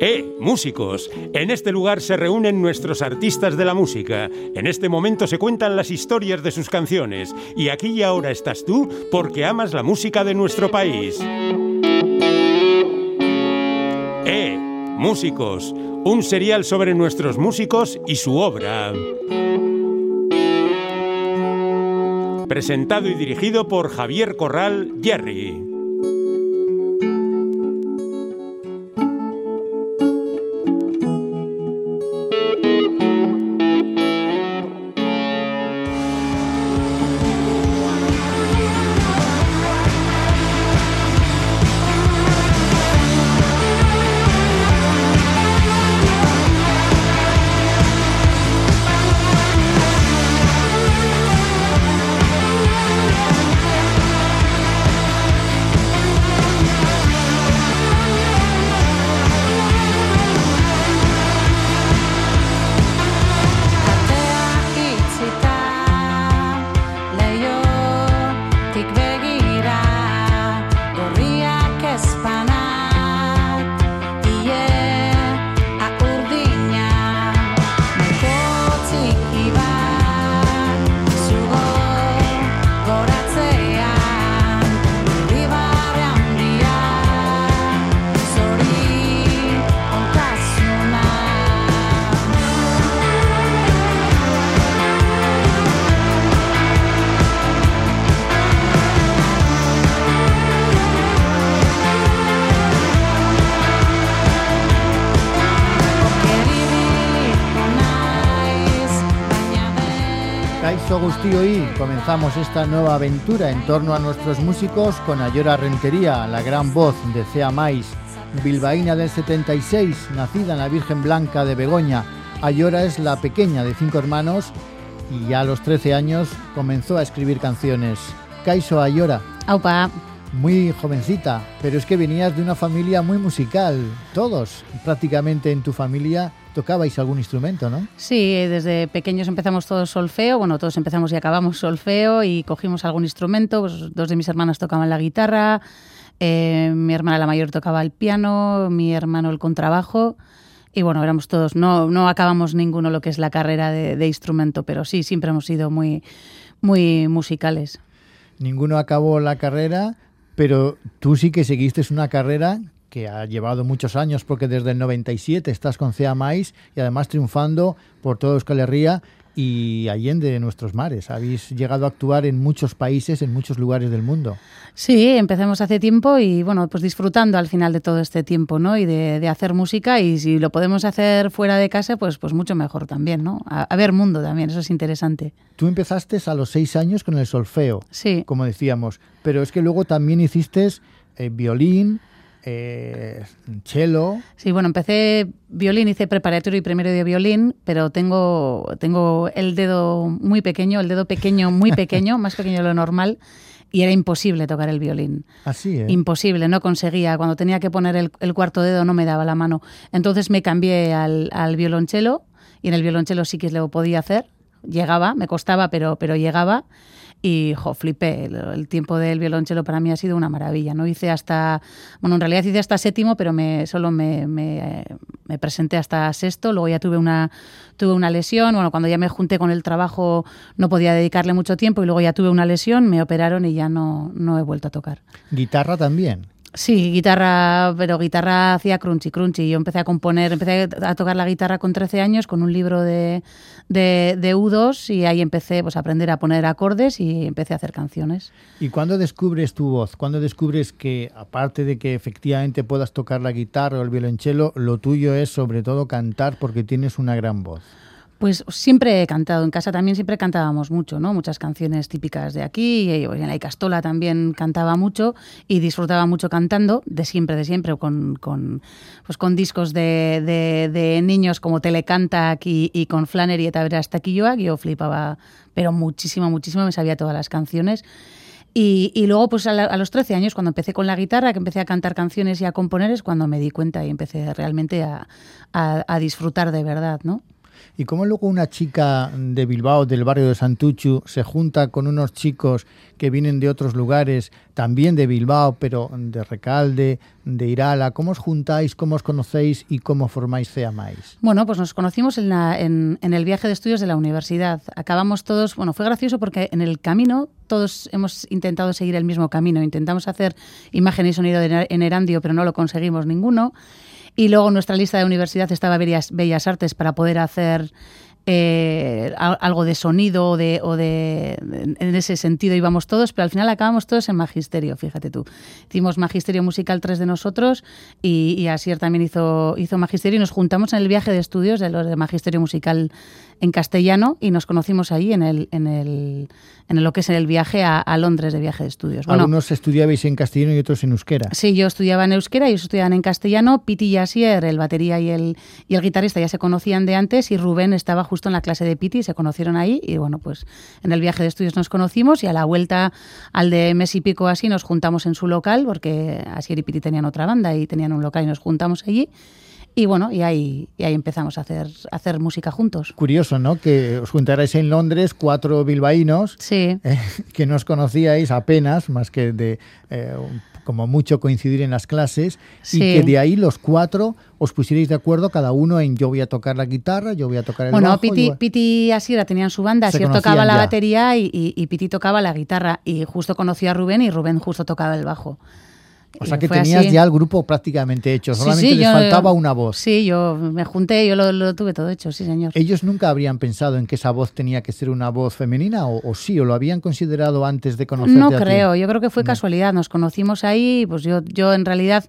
¡Eh, músicos! En este lugar se reúnen nuestros artistas de la música. En este momento se cuentan las historias de sus canciones. Y aquí y ahora estás tú porque amas la música de nuestro país. ¡Eh, músicos! Un serial sobre nuestros músicos y su obra. Presentado y dirigido por Javier Corral Jerry. Y comenzamos esta nueva aventura en torno a nuestros músicos con Ayora Rentería, la gran voz de Cea Mais, bilbaína del 76, nacida en la Virgen Blanca de Begoña. Ayora es la pequeña de cinco hermanos y ya a los 13 años comenzó a escribir canciones. Kaiso Ayora. Aupa. Muy jovencita, pero es que venías de una familia muy musical. Todos, prácticamente en tu familia, tocabais algún instrumento, ¿no? Sí, desde pequeños empezamos todos solfeo, bueno, todos empezamos y acabamos solfeo y cogimos algún instrumento, pues dos de mis hermanas tocaban la guitarra, eh, mi hermana la mayor tocaba el piano, mi hermano el contrabajo y bueno, éramos todos, no, no acabamos ninguno lo que es la carrera de, de instrumento, pero sí, siempre hemos sido muy, muy musicales. Ninguno acabó la carrera, pero tú sí que seguiste una carrera que ha llevado muchos años porque desde el 97 estás con CEA Mais y además triunfando por toda Euskal Herria y allende de nuestros mares. Habéis llegado a actuar en muchos países, en muchos lugares del mundo. Sí, empezamos hace tiempo y bueno, pues disfrutando al final de todo este tiempo, ¿no? Y de, hacer música y si lo podemos hacer fuera de casa, pues, pues mucho mejor también, ¿no? A, ver mundo también, eso es interesante. Tú empezaste a los seis años con el solfeo, sí. como decíamos, pero es que luego también hiciste eh, violín, eh, cello. Sí, bueno, empecé violín, hice preparatorio y primero de violín, pero tengo, tengo el dedo muy pequeño, el dedo pequeño, muy pequeño, más pequeño de lo normal, y era imposible tocar el violín. Así, ¿eh? Imposible, no conseguía. Cuando tenía que poner el, cuarto dedo no me daba la mano. Entonces me cambié al, al violonchelo, y en el violonchelo sí que lo podía hacer. Llegaba, me costaba, pero, pero llegaba y jo, flipé. El, tiempo del violonchelo para mí ha sido una maravilla. No hice hasta, bueno, en realidad hice hasta séptimo, pero me, solo me, me, presenté hasta sexto. Luego ya tuve una, tuve una lesión. Bueno, cuando ya me junté con el trabajo no podía dedicarle mucho tiempo y luego ya tuve una lesión, me operaron y ya no, no he vuelto a tocar. ¿Guitarra también? Sí, guitarra, pero guitarra hacía crunchy, crunchy. Yo empecé a componer, empecé a tocar la guitarra con 13 años con un libro de, de, de U2 y ahí empecé pues, a aprender a poner acordes y empecé a hacer canciones. ¿Y cuándo descubres tu voz? ¿Cuándo descubres que, aparte de que efectivamente puedas tocar la guitarra o el violonchelo, lo tuyo es sobre todo cantar porque tienes una gran voz? Pues siempre he cantado, en casa también siempre cantábamos mucho, ¿no? Muchas canciones típicas de aquí, y en la Icastola también cantaba mucho y disfrutaba mucho cantando, de siempre, de siempre, con, con pues con discos de, de, niños como Telecanta y, y con Flannery y Taveras Taquilloa, yo flipaba, pero muchísimo, muchísimo, me sabía todas las canciones. Y, luego, pues a, los 13 años, cuando empecé con la guitarra, que empecé a cantar canciones y a componer, es cuando me di cuenta y empecé realmente a, a, a disfrutar de verdad, ¿no? ¿Y cómo luego una chica de Bilbao, del barrio de Santuchu, se junta con unos chicos que vienen de otros lugares, también de Bilbao, pero de Recalde, de Irala? ¿Cómo os juntáis, cómo os conocéis y cómo formáis CEAMAIS? Bueno, pues nos conocimos en, el viaje de estudios de la universidad. Acabamos todos, bueno, fue gracioso porque en el camino todos hemos intentado seguir el mismo camino. Intentamos hacer imagen y sonido en Erandio, pero no lo conseguimos ninguno. Y luego nuestra lista de universidad estaba Bellas, Bellas Artes para poder hacer eh, algo de sonido o de, o de, en ese sentido íbamos todos, pero al final acabamos todos en magisterio, fíjate tú. Hicimos magisterio musical tres de nosotros y, y Asier también hizo, hizo magisterio y nos juntamos en el viaje de estudios de los de magisterio musical en castellano y nos conocimos ahí en el, en el, en lo que es el viaje a, Londres de viaje de estudios. Bueno, Algunos estudiabais en castellano y otros en euskera. Sí, yo estudiaba en euskera y ellos estudiaban en castellano. Piti y Asier, el batería y el, y el guitarrista ya se conocían de antes y Rubén estaba justo en la clase de Piti, se conocieron ahí y bueno, pues en el viaje de estudios nos conocimos y a la vuelta al de mes y pico así nos juntamos en su local porque Asier y Piti tenían otra banda y tenían un local y nos juntamos allí. Y bueno, y ahí, y ahí empezamos a hacer, a hacer música juntos. Curioso, ¿no? Que os juntarais en Londres cuatro bilbaínos sí. Eh, que no os conocíais apenas, más que de eh, como mucho coincidir en las clases, y que de ahí los cuatro os pusierais de acuerdo cada uno en yo voy a tocar la guitarra, yo voy a tocar el bueno, bajo. Bueno, Piti, y Asiera tenían su banda, Asier tocaba la batería y, y Piti tocaba la guitarra, y justo conocí a Rubén y Rubén justo tocaba el bajo. O sea que tenías ya el grupo prácticamente hecho, solamente les faltaba una voz. Sí, yo me junté, yo lo, tuve todo hecho, sí señor. ¿Ellos nunca habrían pensado en que esa voz tenía que ser una voz femenina o, sí, o lo habían considerado antes de conocerte No creo, yo creo que fue casualidad, nos conocimos ahí, pues yo, yo en realidad...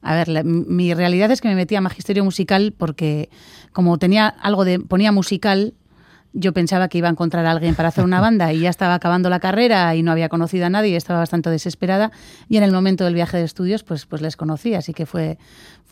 A ver, mi realidad es que me metí a magisterio musical porque como tenía algo de ponía musical, yo pensaba que iba a encontrar a alguien para hacer una banda y ya estaba acabando la carrera y no había conocido a nadie y estaba bastante desesperada y en el momento del viaje de estudios pues, pues les conocí, así que fue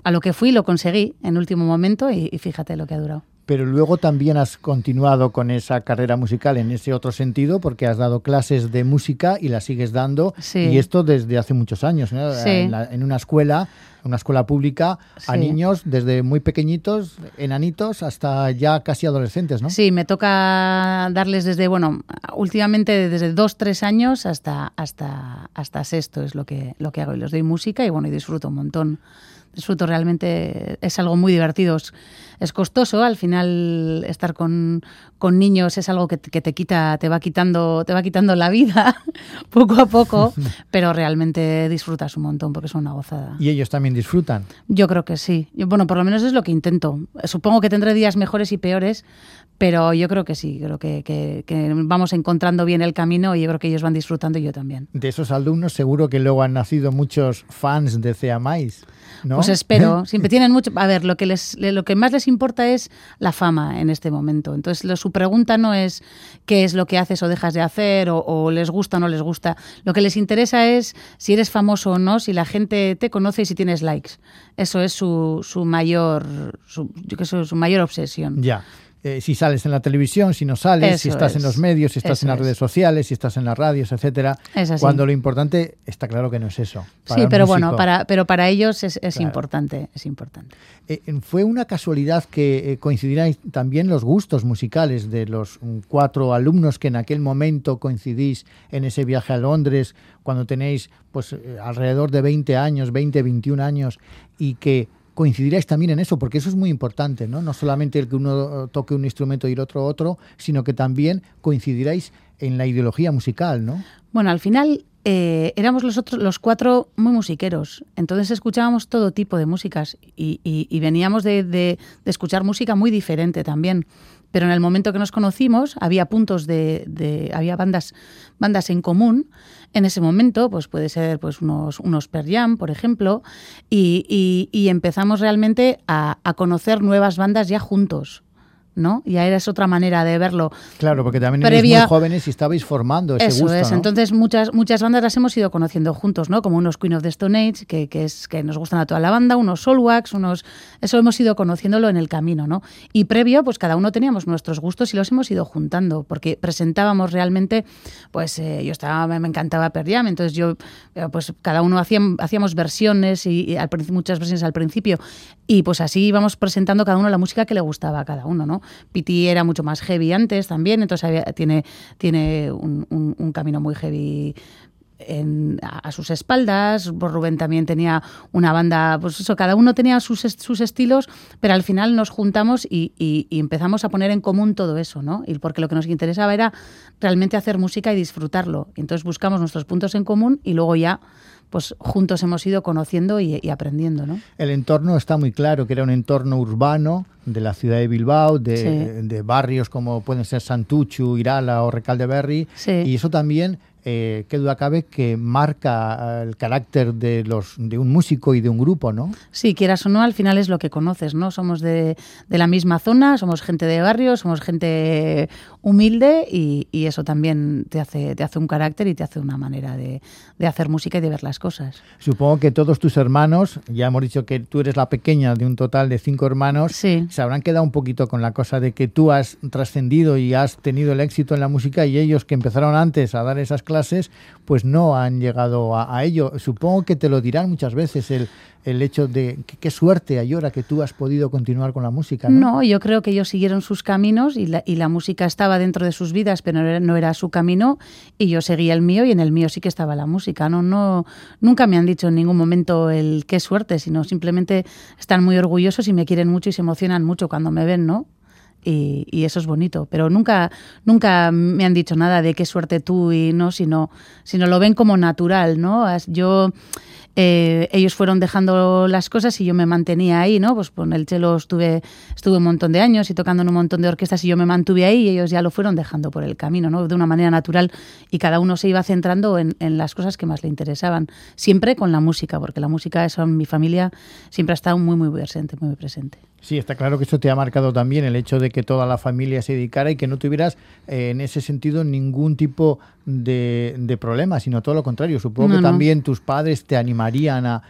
a lo que fui, lo conseguí en último momento y, fíjate lo que ha durado. Pero luego también has continuado con esa carrera musical en ese otro sentido porque has dado clases de música y la sigues dando y esto desde hace muchos años, en una escuela una escuela pública a niños desde muy pequeñitos, enanitos, hasta ya casi adolescentes, ¿no? Sí, me toca darles desde, bueno, últimamente desde dos, tres años hasta, hasta, hasta sexto es lo que, lo que hago. Y les doy música y bueno, y disfruto un montón disfruto realmente, es algo muy divertido. Es, costoso, al final estar con, con niños es algo que, que, te quita, te va quitando, te va quitando la vida poco a poco, pero realmente disfrutas un montón porque es una gozada. ¿Y ellos también disfrutan? Yo creo que sí. Yo, bueno, por lo menos es lo que intento. Supongo que tendré días mejores y peores, pero yo creo que sí, creo que, que, que, vamos encontrando bien el camino y yo creo que ellos van disfrutando y yo también. De esos alumnos seguro que luego han nacido muchos fans de CEAMAIS. ¿no? Pues espero. Siempre tienen mucho. A ver, lo que les, lo que más les importa es la fama en este momento. Entonces, lo, su pregunta no es qué es lo que haces o dejas de hacer o, les gusta o no les gusta. Lo que les interesa es si eres famoso o no, si la gente te conoce y si tienes likes. Eso es su, su mayor, su, yo que su mayor obsesión. Ya. Eh, si sales en la televisión, si no sales, si estás en los medios, si estás en las redes sociales, si estás en las radios, etcétera. Cuando lo importante está claro que no es eso. sí, pero bueno, para, pero para ellos es, importante, es importante. Eh, fue una casualidad que eh, coincidieran también los gustos musicales de los mm, cuatro alumnos que en aquel momento coincidís en ese viaje a Londres, cuando tenéis pues alrededor de 20 años, 20, 21 años, y que coincidiráis también en eso, porque eso es muy importante, ¿no? No solamente el que uno toque un instrumento y el otro otro, sino que también coincidiráis en la ideología musical, ¿no? Bueno, al final eh, éramos los, otros, los cuatro muy musiqueros, entonces escuchábamos todo tipo de músicas y, veníamos de, de, escuchar música muy diferente también. Pero en el momento que nos conocimos había puntos de, de había bandas, bandas en común en ese momento, pues puede ser pues unos, unos Per Jam, por ejemplo, y, y, empezamos realmente a, a conocer nuevas bandas ya juntos. ¿No? Ya era otra manera de verlo. Claro, porque también erais muy jóvenes y estabais formando ese Eso es, entonces muchas, muchas bandas las hemos ido conociendo juntos, ¿no? Como unos Queen of the Stone Age, que, que, es, que nos gustan a toda la banda, unos Solwax, unos... Eso hemos ido conociéndolo en el camino, ¿no? Y previo, pues cada uno teníamos nuestros gustos y los hemos ido juntando, porque presentábamos realmente, pues eh, yo estaba, me, encantaba Per entonces yo, eh, pues cada uno hacía, hacíamos versiones y, al, muchas versiones al principio, y pues así íbamos presentando cada uno la música que le gustaba a cada uno, ¿no? Piti era mucho más heavy antes también, entonces tiene, tiene un, camino muy heavy a, sus espaldas. Pues Rubén también tenía una banda, pues eso, cada uno tenía sus, sus estilos, pero al final nos juntamos y, empezamos a poner en común todo eso, ¿no? Y porque lo que nos interesaba era realmente hacer música y disfrutarlo. Entonces buscamos nuestros puntos en común y luego ya pues juntos hemos ido conociendo y, aprendiendo. ¿no? El entorno está muy claro, que era un entorno urbano de la ciudad de Bilbao, de, barrios como pueden ser Santuchu, Irala o Recalde Berry, y eso también eh, qué duda cabe que marca el carácter de los de un músico y de un grupo, ¿no? Sí, quieras o no, al final es lo que conoces, ¿no? Somos de, la misma zona, somos gente de barrio, somos gente humilde y, eso también te hace, te hace un carácter y te hace una manera de, hacer música y de ver las cosas. Supongo que todos tus hermanos, ya hemos dicho que tú eres la pequeña de un total de cinco hermanos, se habrán quedado un poquito con la cosa de que tú has trascendido y has tenido el éxito en la música y ellos que empezaron antes a dar esas clases pues no han llegado a, ello. Supongo que te lo dirán muchas veces el, el hecho de qué suerte, Ayora, que tú has podido continuar con la música. ¿no? yo creo que ellos siguieron sus caminos y la, y la música estaba dentro de sus vidas, pero no era, su camino y yo seguía el mío y en el mío sí que estaba la música. No, no, nunca me han dicho en ningún momento el qué suerte, sino simplemente están muy orgullosos y me quieren mucho y se emocionan mucho cuando me ven, ¿no? y, eso es bonito. Pero nunca, nunca me han dicho nada de qué suerte tú y no, sino, sino lo ven como natural, ¿no? Yo eh, ellos fueron dejando las cosas y yo me mantenía ahí, ¿no? Pues con el chelo estuve, estuve un montón de años y tocando en un montón de orquestas y yo me mantuve ahí y ellos ya lo fueron dejando por el camino, ¿no? De una manera natural y cada uno se iba centrando en, las cosas que más le interesaban, siempre con la música, porque la música, eso en mi familia siempre ha estado muy, muy presente, muy presente. Sí, está claro que eso te ha marcado también el hecho de que toda la familia se dedicara y que no tuvieras eh, en ese sentido ningún tipo de, de problema, sino todo lo contrario. Supongo que también tus padres te animarían a,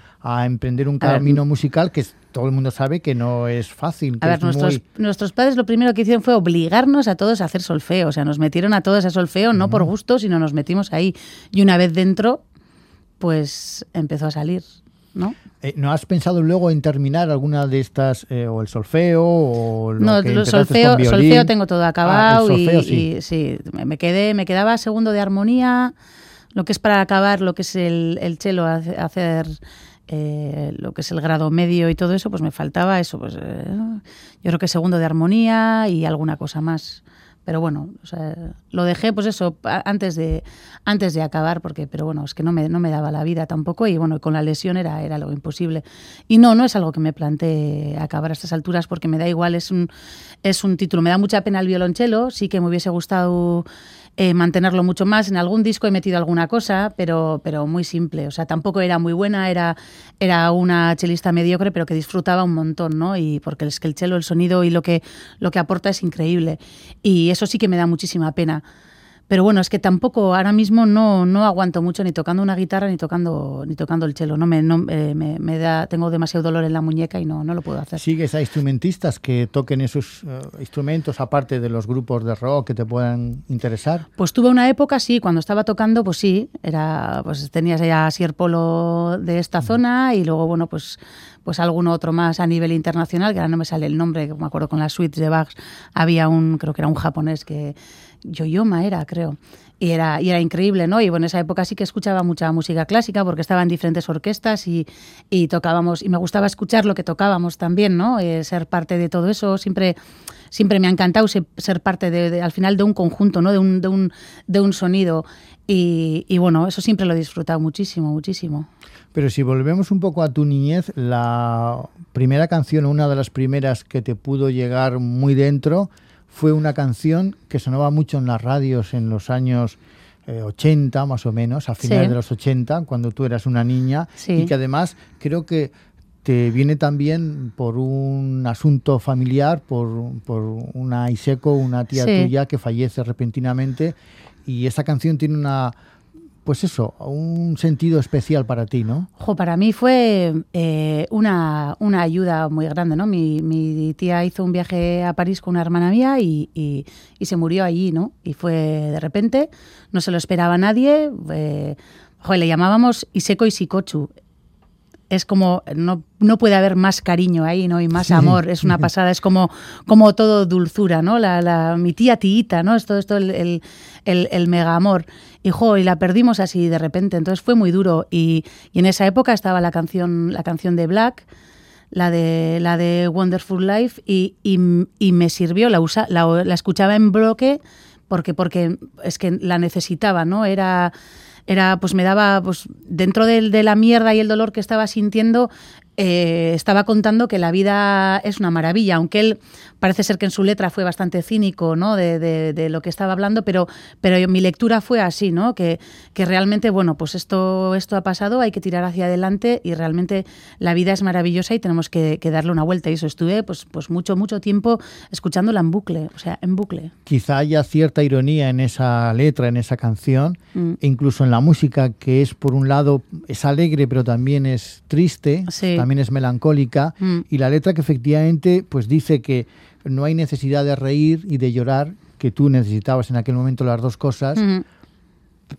emprender un camino musical que todo el mundo sabe que no es fácil. a ver, nuestros, nuestros padres lo primero que hicieron fue obligarnos a todos a hacer solfeo. O sea, nos metieron a todos a solfeo, no por gusto, sino nos metimos ahí. Y una vez dentro, pues empezó a salir. ¿no? Eh, ¿No has pensado luego en terminar alguna de estas, eh, o el solfeo, o lo No, el solfeo, solfeo tengo todo acabado ah, y, sí. me quedé, me quedaba segundo de armonía, lo que es para acabar, lo que es el, el chelo, hacer eh, lo que es el grado medio y todo eso, pues me faltaba eso, pues yo creo que segundo de armonía y alguna cosa más pero bueno, o sea, lo dejé pues eso antes de antes de acabar porque pero bueno, es que no me, no me daba la vida tampoco y bueno, con la lesión era era algo imposible. Y no, no es algo que me planteé acabar a estas alturas porque me da igual, es un es un título, me da mucha pena el violonchelo, sí que me hubiese gustado eh, mantenerlo mucho más. En algún disco he metido alguna cosa, pero, pero muy simple. O sea, tampoco era muy buena, era, era una chelista mediocre, pero que disfrutaba un montón, ¿no? Y porque es que el chelo, el sonido y lo que, lo que aporta es increíble. Y eso sí que me da muchísima pena. Pero bueno, es que tampoco ahora mismo no, no aguanto mucho ni tocando una guitarra ni tocando ni tocando el cello. No me, no, eh, me, da, tengo demasiado dolor en la muñeca y no, no lo puedo hacer. ¿Sigues a instrumentistas que toquen esos eh, instrumentos aparte de los grupos de rock que te puedan interesar? Pues tuve una época, sí, cuando estaba tocando, pues sí, era, pues tenías ya Sier Polo de esta zona y luego, bueno, pues pues algún otro más a nivel internacional, que ahora no me sale el nombre, me acuerdo con las suites de Bach, había un, creo que era un japonés que Yoyoma era, creo. Y era, y era increíble, ¿no? Y bueno, en esa época sí que escuchaba mucha música clásica porque estaba en diferentes orquestas y, y tocábamos, y me gustaba escuchar lo que tocábamos también, ¿no? Eh, ser parte de todo eso, siempre, siempre me ha encantado ser, parte de, al final de un conjunto, ¿no? De un, de un, de un sonido. Y, y, bueno, eso siempre lo he disfrutado muchísimo, muchísimo. Pero si volvemos un poco a tu niñez, la primera canción, una de las primeras que te pudo llegar muy dentro, fue una canción que sonaba mucho en las radios en los años 80 eh, más o menos, a finales de los 80, cuando tú eras una niña, y que además creo que te viene también por un asunto familiar, por, por una Iseco, una tía tuya que fallece repentinamente, y esa canción tiene una pues eso, un sentido especial para ti, ¿no? Para mí fue eh, una, ayuda muy grande, ¿no? Mi, tía hizo un viaje a París con una hermana mía y, se murió allí, ¿no? Y fue de repente, no se lo esperaba nadie. Eh, le llamábamos Iseko y Sikochu. Es como, no, no puede haber más cariño ahí, ¿no? Y más amor, es una pasada, es como, como todo dulzura, ¿no? La, la, mi tía Tiita, ¿no? Es todo esto el, el, el, mega amor. Y, y la perdimos así de repente, entonces fue muy duro. Y, y, en esa época estaba la canción, la canción de Black, la de, la de Wonderful Life, y, y, y me sirvió, la, usa, la, la escuchaba en bloque porque, porque es que la necesitaba, ¿no? Era era pues me daba pues dentro de, de, la mierda y el dolor que estaba sintiendo eh, estaba contando que la vida es una maravilla, aunque él parece ser que en su letra fue bastante cínico ¿no? de, de, de lo que estaba hablando, pero, pero mi lectura fue así, ¿no? que, que realmente, bueno, pues esto, esto ha pasado, hay que tirar hacia adelante y realmente la vida es maravillosa y tenemos que, que darle una vuelta. Y eso estuve pues, pues mucho, mucho tiempo escuchándola en bucle, o sea, en bucle. Quizá haya cierta ironía en esa letra, en esa canción, mm. e incluso en la música, que es por un lado, es alegre, pero también es triste. Sí también es melancólica mm. y la letra que efectivamente pues dice que no hay necesidad de reír y de llorar, que tú necesitabas en aquel momento las dos cosas, mm.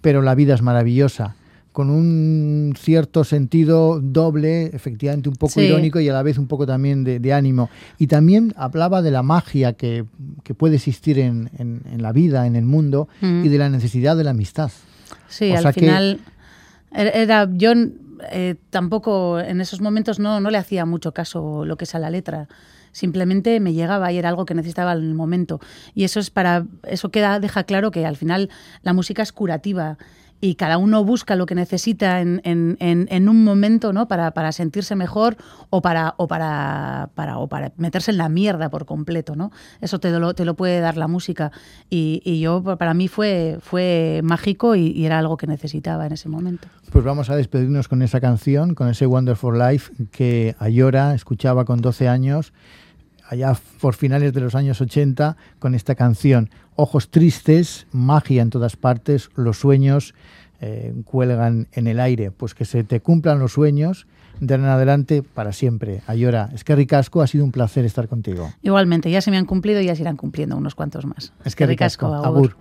pero la vida es maravillosa con un cierto sentido doble, efectivamente un poco sí. irónico y a la vez un poco también de, de ánimo. Y también hablaba de la magia que, que puede existir en, en, en, la vida, en el mundo, mm. y de la necesidad de la amistad. Sí, o al final que, era yo eh, tampoco en esos momentos no, no le hacía mucho caso lo que es a la letra. Simplemente me llegaba y era algo que necesitaba en el momento. Y eso es para, eso queda, deja claro que al final la música es curativa y cada uno busca lo que necesita en, en, en, un momento ¿no? para, para, sentirse mejor o para, o, para, para, o para meterse en la mierda por completo. ¿no? Eso te lo, te lo puede dar la música. Y, y yo, para mí fue, fue mágico y, y, era algo que necesitaba en ese momento. Pues vamos a despedirnos con esa canción, con ese Wonderful Life que Ayora escuchaba con 12 años allá por finales de los años 80 con esta canción. Ojos tristes, magia en todas partes, los sueños eh, cuelgan en el aire. Pues que se te cumplan los sueños de ahora en adelante para siempre. Ayora, es que ricasco, ha sido un placer estar contigo. Igualmente, ya se me han cumplido y ya se irán cumpliendo unos cuantos más. Es que ricasco, agur.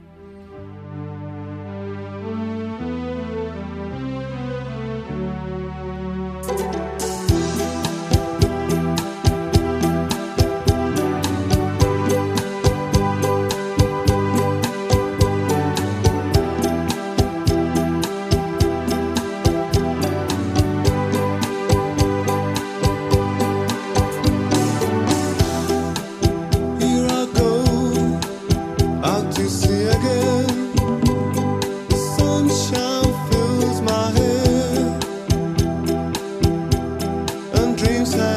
presença